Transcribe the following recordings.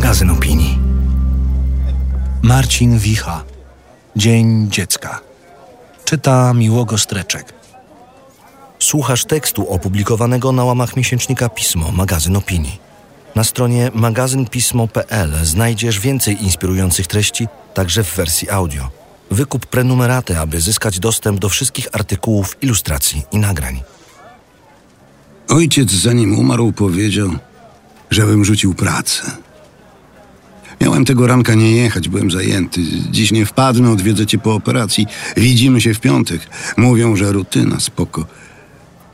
magazyn opinii. Marcin Wicha. Dzień dziecka. Czyta Miłogo Streczek. Słuchasz tekstu opublikowanego na łamach miesięcznika Pismo, magazyn opinii. Na stronie magazynpismo.pl znajdziesz więcej inspirujących treści, także w wersji audio. Wykup prenumeraty, aby zyskać dostęp do wszystkich artykułów, ilustracji i nagrań. Ojciec, zanim umarł, powiedział, żebym rzucił pracę. Miałem tego ranka nie jechać, byłem zajęty. Dziś nie wpadnę, odwiedzę cię po operacji. Widzimy się w piątek. Mówią, że rutyna, spoko.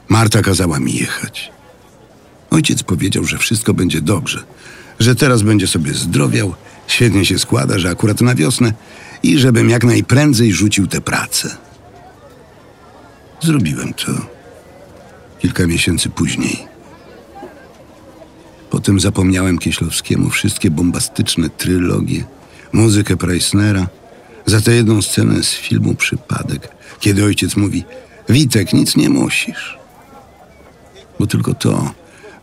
Marta kazała mi jechać. Ojciec powiedział, że wszystko będzie dobrze, że teraz będzie sobie zdrowiał, świetnie się składa, że akurat na wiosnę i żebym jak najprędzej rzucił tę pracę. Zrobiłem to kilka miesięcy później. Potem zapomniałem Kieślowskiemu wszystkie bombastyczne trylogie, muzykę Preissnera, za tę jedną scenę z filmu Przypadek, kiedy ojciec mówi Witek, nic nie musisz. Bo tylko to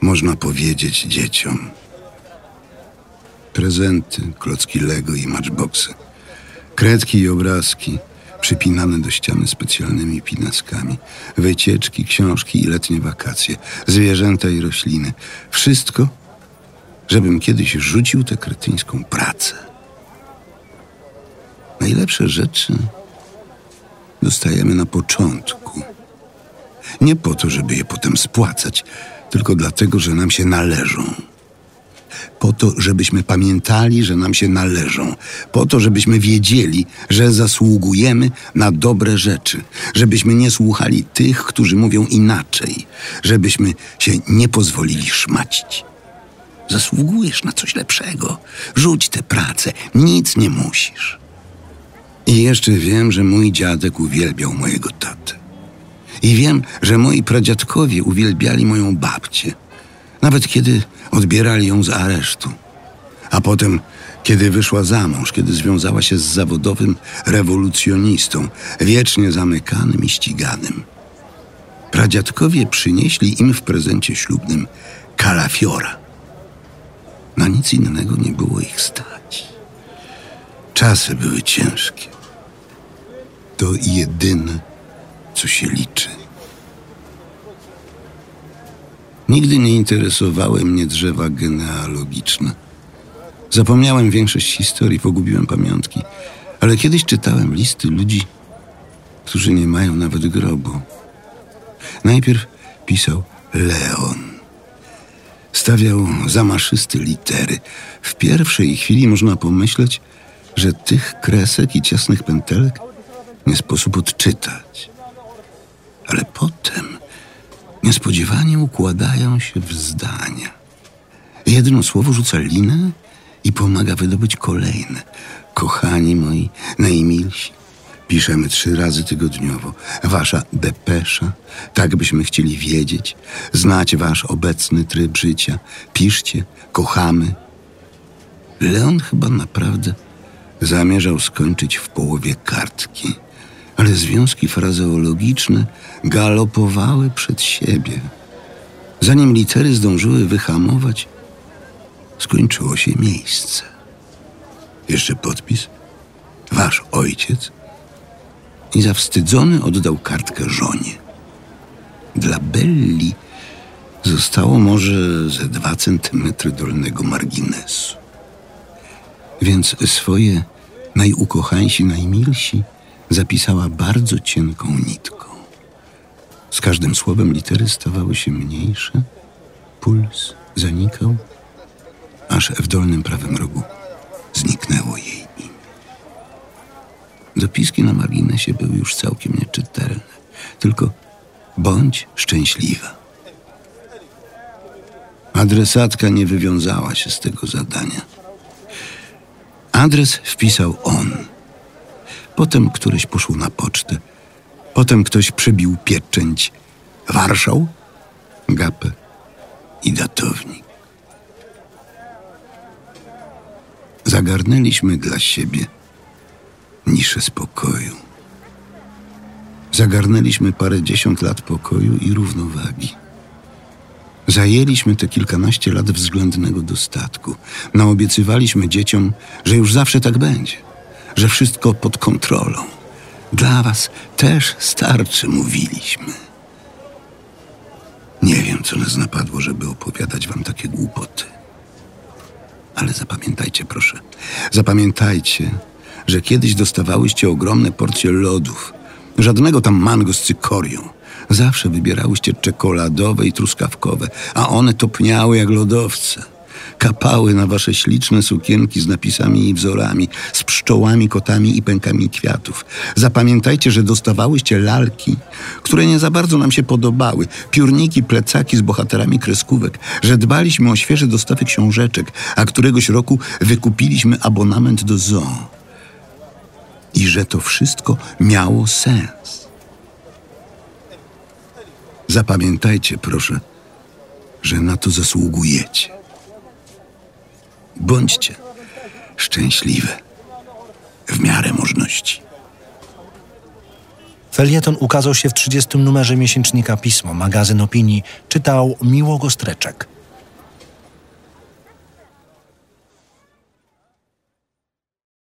można powiedzieć dzieciom. Prezenty, klocki Lego i matchboxy, kredki i obrazki, przypinane do ściany specjalnymi pinaskami, wycieczki, książki i letnie wakacje, zwierzęta i rośliny. Wszystko, żebym kiedyś rzucił tę kretyńską pracę. Najlepsze rzeczy dostajemy na początku. Nie po to, żeby je potem spłacać, tylko dlatego, że nam się należą. Po to, żebyśmy pamiętali, że nam się należą. Po to, żebyśmy wiedzieli, że zasługujemy na dobre rzeczy. Żebyśmy nie słuchali tych, którzy mówią inaczej. Żebyśmy się nie pozwolili szmacić. Zasługujesz na coś lepszego. Rzuć tę pracę. Nic nie musisz. I jeszcze wiem, że mój dziadek uwielbiał mojego tatę. I wiem, że moi pradziadkowie uwielbiali moją babcię. Nawet kiedy odbierali ją z aresztu. A potem, kiedy wyszła za mąż, kiedy związała się z zawodowym rewolucjonistą, wiecznie zamykanym i ściganym. Pradziadkowie przynieśli im w prezencie ślubnym kalafiora. Na nic innego nie było ich stać. Czasy były ciężkie. To jedyne, co się liczy. Nigdy nie interesowały mnie drzewa genealogiczne. Zapomniałem większość historii, pogubiłem pamiątki, ale kiedyś czytałem listy ludzi, którzy nie mają nawet grobu. Najpierw pisał Leon. Stawiał zamaszyste litery. W pierwszej chwili można pomyśleć, że tych kresek i ciasnych pętelek nie sposób odczytać. Ale potem niespodziewanie układają się w zdania. Jedno słowo rzuca linę i pomaga wydobyć kolejne. Kochani moi, najmilsi, piszemy trzy razy tygodniowo. Wasza depesza, tak byśmy chcieli wiedzieć, znać wasz obecny tryb życia. Piszcie, kochamy. Leon chyba naprawdę zamierzał skończyć w połowie kartki ale związki frazeologiczne galopowały przed siebie. Zanim litery zdążyły wyhamować, skończyło się miejsce. Jeszcze podpis. Wasz ojciec. I zawstydzony oddał kartkę żonie. Dla Belli zostało może ze dwa centymetry dolnego marginesu. Więc swoje najukochańsi, najmilsi zapisała bardzo cienką nitką. Z każdym słowem litery stawały się mniejsze, puls zanikał, aż w dolnym prawym rogu zniknęło jej Dopiski na marginesie były już całkiem nieczytelne, tylko bądź szczęśliwa. Adresatka nie wywiązała się z tego zadania. Adres wpisał on – Potem któryś poszło na pocztę. Potem ktoś przybił pieczęć. Warszał, gapę i datownik. Zagarnęliśmy dla siebie niszę spokoju. Zagarnęliśmy parę dziesiąt lat pokoju i równowagi. Zajęliśmy te kilkanaście lat względnego dostatku. Naobiecywaliśmy dzieciom, że już zawsze tak będzie, że wszystko pod kontrolą. Dla was też starczy, mówiliśmy. Nie wiem, co nas napadło, żeby opowiadać wam takie głupoty. Ale zapamiętajcie, proszę, zapamiętajcie, że kiedyś dostawałyście ogromne porcje lodów. Żadnego tam mango z cykorią. Zawsze wybierałyście czekoladowe i truskawkowe, a one topniały jak lodowce. Kapały na wasze śliczne sukienki z napisami i wzorami, z pszczołami, kotami i pękami kwiatów. Zapamiętajcie, że dostawałyście lalki, które nie za bardzo nam się podobały, piórniki, plecaki z bohaterami kreskówek, że dbaliśmy o świeże dostawy książeczek, a któregoś roku wykupiliśmy abonament do zoo. I że to wszystko miało sens. Zapamiętajcie, proszę, że na to zasługujecie. Bądźcie szczęśliwe w miarę możności. Felieton ukazał się w 30 numerze miesięcznika Pismo, magazyn opinii. Czytał Miłogo Streczek.